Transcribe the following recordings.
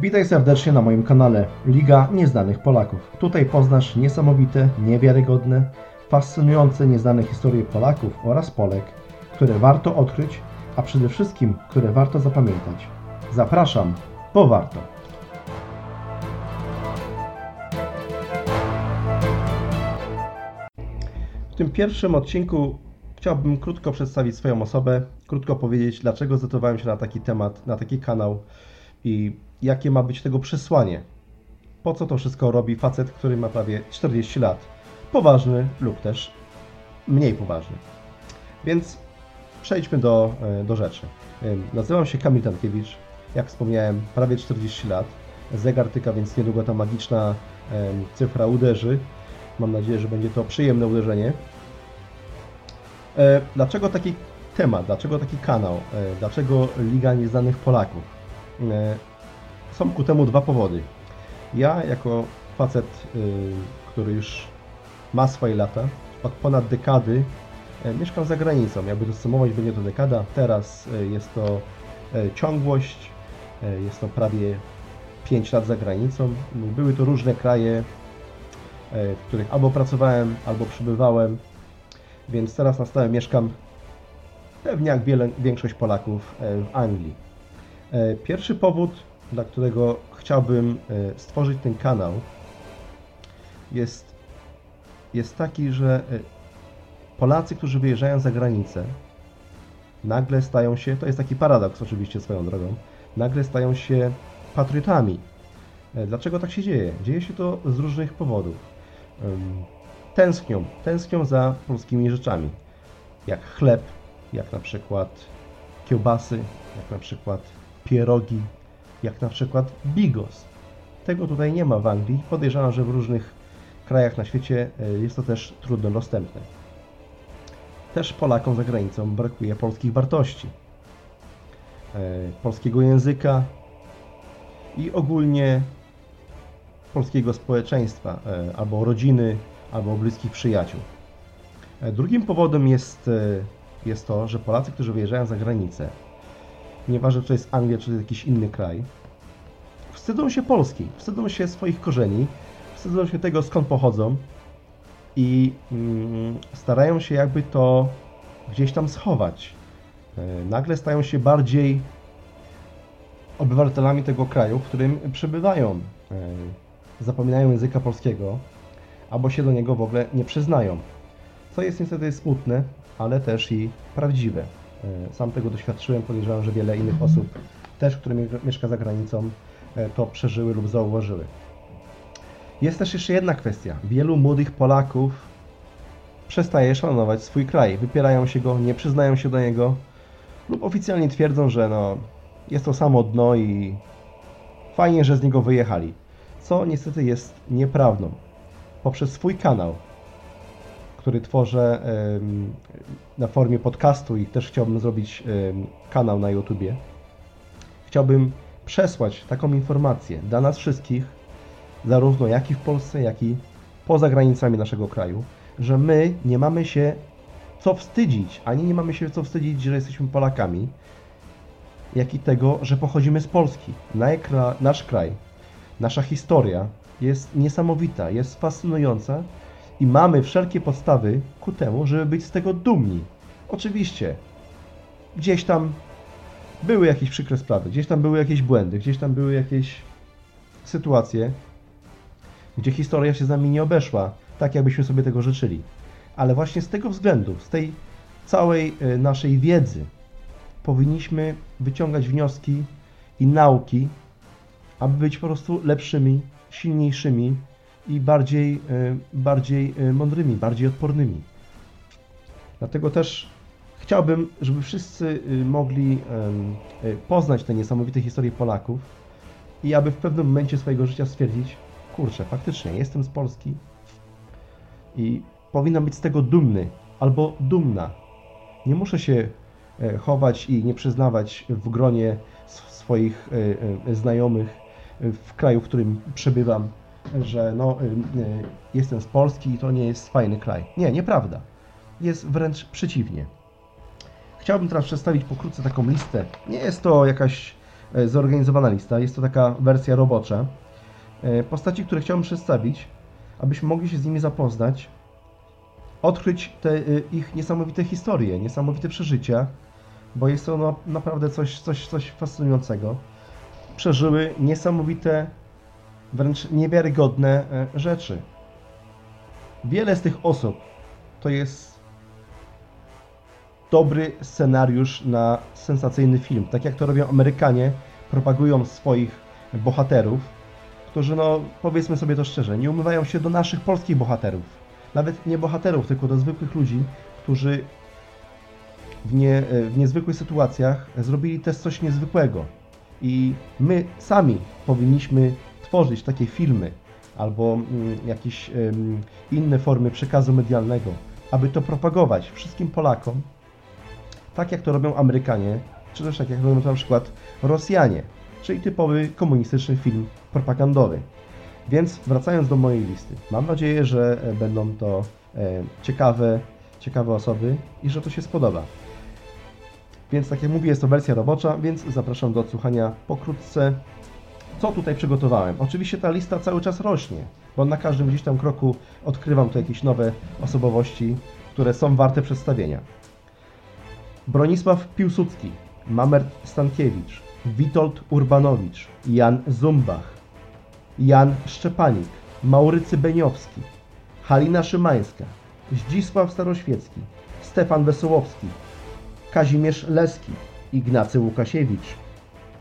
Witaj serdecznie na moim kanale Liga Nieznanych Polaków. Tutaj poznasz niesamowite, niewiarygodne, fascynujące nieznane historie Polaków oraz Polek, które warto odkryć, a przede wszystkim, które warto zapamiętać. Zapraszam, bo warto. W tym pierwszym odcinku chciałbym krótko przedstawić swoją osobę, krótko powiedzieć, dlaczego zdecydowałem się na taki temat, na taki kanał i jakie ma być tego przesłanie. Po co to wszystko robi facet, który ma prawie 40 lat? Poważny lub też mniej poważny. Więc przejdźmy do, e, do rzeczy. Ym, Nazywam się Kamil Tankiewicz. Jak wspomniałem, prawie 40 lat. Zegar tyka, więc niedługo ta magiczna em, cyfra uderzy. Mam nadzieję, że będzie to przyjemne uderzenie. E, Dlaczego taki temat? Dlaczego taki kanał? E, Dlaczego Liga Nieznanych Polaków? E, Są ku temu dwa powody. Ja, jako facet, y, który już ma swoje lata, od ponad dekady e, mieszkam za granicą. Jakby to sumować, będzie to dekada. Teraz e, jest to ciągłość, jest to prawie 5 lat za granicą. Były to różne kraje, w których albo pracowałem, albo przybywałem, więc teraz na stałe mieszkam pewnie jak wiele, większość Polaków w Anglii. E, Pierwszy powód, dla którego chciałbym e, stworzyć ten kanał, jest, jest taki, że e, Polacy, którzy wyjeżdżają za granicę, nagle stają się, to jest taki paradoks oczywiście swoją drogą, nagle stają się patriotami. Dlaczego tak się dzieje? Dzieje się to z różnych powodów. Tęsknią, tęsknią za polskimi rzeczami, jak chleb, jak na przykład kiełbasy, jak na przykład pierogi, jak na przykład bigos. Tego tutaj nie ma w Anglii. Podejrzewam, że w różnych krajach na świecie e, jest to też trudno dostępne. Też Polakom za granicą brakuje polskich wartości, e, polskiego języka i ogólnie polskiego społeczeństwa, e, albo rodziny, albo bliskich przyjaciół. Drugim powodem jest, jest to, że Polacy, którzy wyjeżdżają za granicę, nieważne czy to jest Anglia, czy to jest jakiś inny kraj, wstydzą się Polski, wstydzą się swoich korzeni, wstydzą się tego, skąd pochodzą i mm, starają się jakby to gdzieś tam schować. E, Nagle stają się bardziej obywatelami tego kraju, w którym przebywają. E, Zapominają języka polskiego, albo się do niego w ogóle nie przyznają. Co jest niestety smutne, ale też i prawdziwe. E, Sam tego doświadczyłem, podejrzewam, że wiele innych osób też, które mie- mieszka za granicą, e, to przeżyły lub zauważyły. Jest też jeszcze jedna kwestia. Wielu młodych Polaków przestaje szanować swój kraj. Wypierają się go, nie przyznają się do niego lub oficjalnie twierdzą, że no, jest to samo dno i fajnie, że z niego wyjechali. Co niestety jest nieprawdą. Poprzez swój kanał, który tworzę na formie podcastu i też chciałbym zrobić kanał na YouTubie, chciałbym przesłać taką informację dla nas wszystkich, zarówno jak i w Polsce, jak i poza granicami naszego kraju, że my nie mamy się co wstydzić, ani nie mamy się co wstydzić, że jesteśmy Polakami, jak i tego, że pochodzimy z Polski. Nasz kraj, nasza historia jest niesamowita, jest fascynująca i mamy wszelkie podstawy ku temu, żeby być z tego dumni. Oczywiście, gdzieś tam były jakieś przykre sprawy, gdzieś tam były jakieś błędy, gdzieś tam były jakieś sytuacje, gdzie historia się z nami nie obeszła, tak jakbyśmy sobie tego życzyli. Ale właśnie z tego względu, z tej całej e, naszej wiedzy, powinniśmy wyciągać wnioski i nauki, aby być po prostu lepszymi, silniejszymi i bardziej, e, bardziej e, mądrymi, bardziej odpornymi. Dlatego też chciałbym, żeby wszyscy y, mogli y, poznać te niesamowite historie Polaków i aby w pewnym momencie swojego życia stwierdzić, kurczę, faktycznie jestem z Polski i powinnam być z tego dumny albo dumna. Nie muszę się e, chować i nie przyznawać w gronie sw- swoich e, e, znajomych e, w kraju, w którym przebywam, że no, e, e, jestem z Polski i to nie jest fajny kraj. Nie, nieprawda. Jest wręcz przeciwnie. Chciałbym teraz przedstawić pokrótce taką listę. Nie jest to jakaś e, zorganizowana lista. Jest to taka wersja robocza. E, Postaci, które chciałbym przedstawić, abyśmy mogli się z nimi zapoznać, odkryć te y, ich niesamowite historie, niesamowite przeżycia, bo jest to no, naprawdę coś, coś, coś fascynującego. Przeżyły niesamowite, wręcz niewiarygodne e, rzeczy. Wiele z tych osób to jest dobry scenariusz na sensacyjny film. Tak jak to robią Amerykanie, propagują swoich bohaterów, którzy, no powiedzmy sobie to szczerze, nie umywają się do naszych polskich bohaterów. Nawet nie bohaterów, tylko do zwykłych ludzi, którzy w, nie, w niezwykłych sytuacjach zrobili też coś niezwykłego. I my sami powinniśmy tworzyć takie filmy albo mm, jakieś inne formy przekazu medialnego, aby to propagować wszystkim Polakom, tak jak to robią Amerykanie, czy też tak jak robią na przykład Rosjanie, czyli typowy komunistyczny film propagandowy. Więc wracając do mojej listy, mam nadzieję, że e, będą to e, ciekawe, ciekawe osoby i że to się spodoba. Więc tak jak mówię, jest to wersja robocza, więc zapraszam do odsłuchania pokrótce, co tutaj przygotowałem. Oczywiście ta lista cały czas rośnie, bo na każdym gdzieś tam kroku odkrywam tu jakieś nowe osobowości, które są warte przedstawienia. Bronisław Piłsudski, Mamert Stankiewicz, Witold Urbanowicz, Jan Zumbach, Jan Szczepanik, Maurycy Beniowski, Halina Szymańska, Zdzisław Staroświecki, Stefan Wesołowski, Kazimierz Leski, Ignacy Łukasiewicz,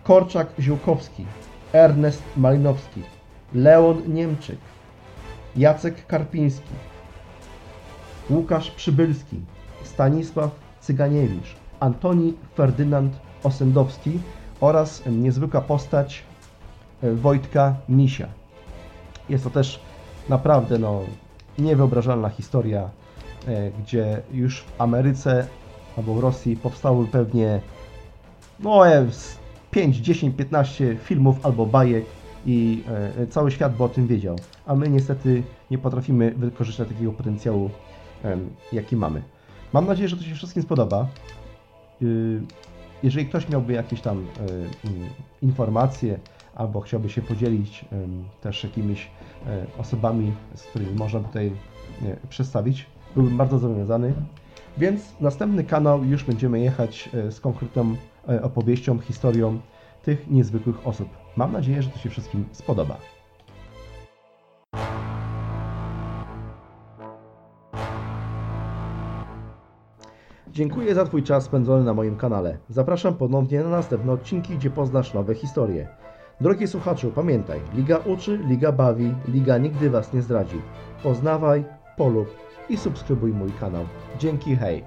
Korczak Ziółkowski, Ernest Malinowski, Leon Niemczyk, Jacek Karpiński, Łukasz Przybylski, Stanisław Cyganiewicz, Antoni Ferdynand Osendowski oraz niezwykła postać e, Wojtka Misia. Jest to też naprawdę no, niewyobrażalna historia, e, gdzie już w Ameryce albo w Rosji powstały pewnie no, e, 5, 10, 15 filmów albo bajek i e, cały świat by o tym wiedział. A my niestety nie potrafimy wykorzystać takiego potencjału, jaki mamy. Mam nadzieję, że to się wszystkim spodoba. Y, Jeżeli ktoś miałby jakieś tam e, mm, informacje albo chciałby się podzielić też jakimiś e, osobami, z którymi można tutaj przedstawić, byłbym bardzo zobowiązany. Więc następny kanał już będziemy jechać z konkretną opowieścią, historią tych niezwykłych osób. Mam nadzieję, że to się wszystkim spodoba. Dziękuję za Twój czas spędzony na moim kanale. Zapraszam ponownie na następne odcinki, gdzie poznasz nowe historie. Drogi słuchaczu, pamiętaj, Liga uczy, Liga bawi, Liga nigdy Was nie zdradzi. Poznawaj, polub i subskrybuj mój kanał. Dzięki, hej!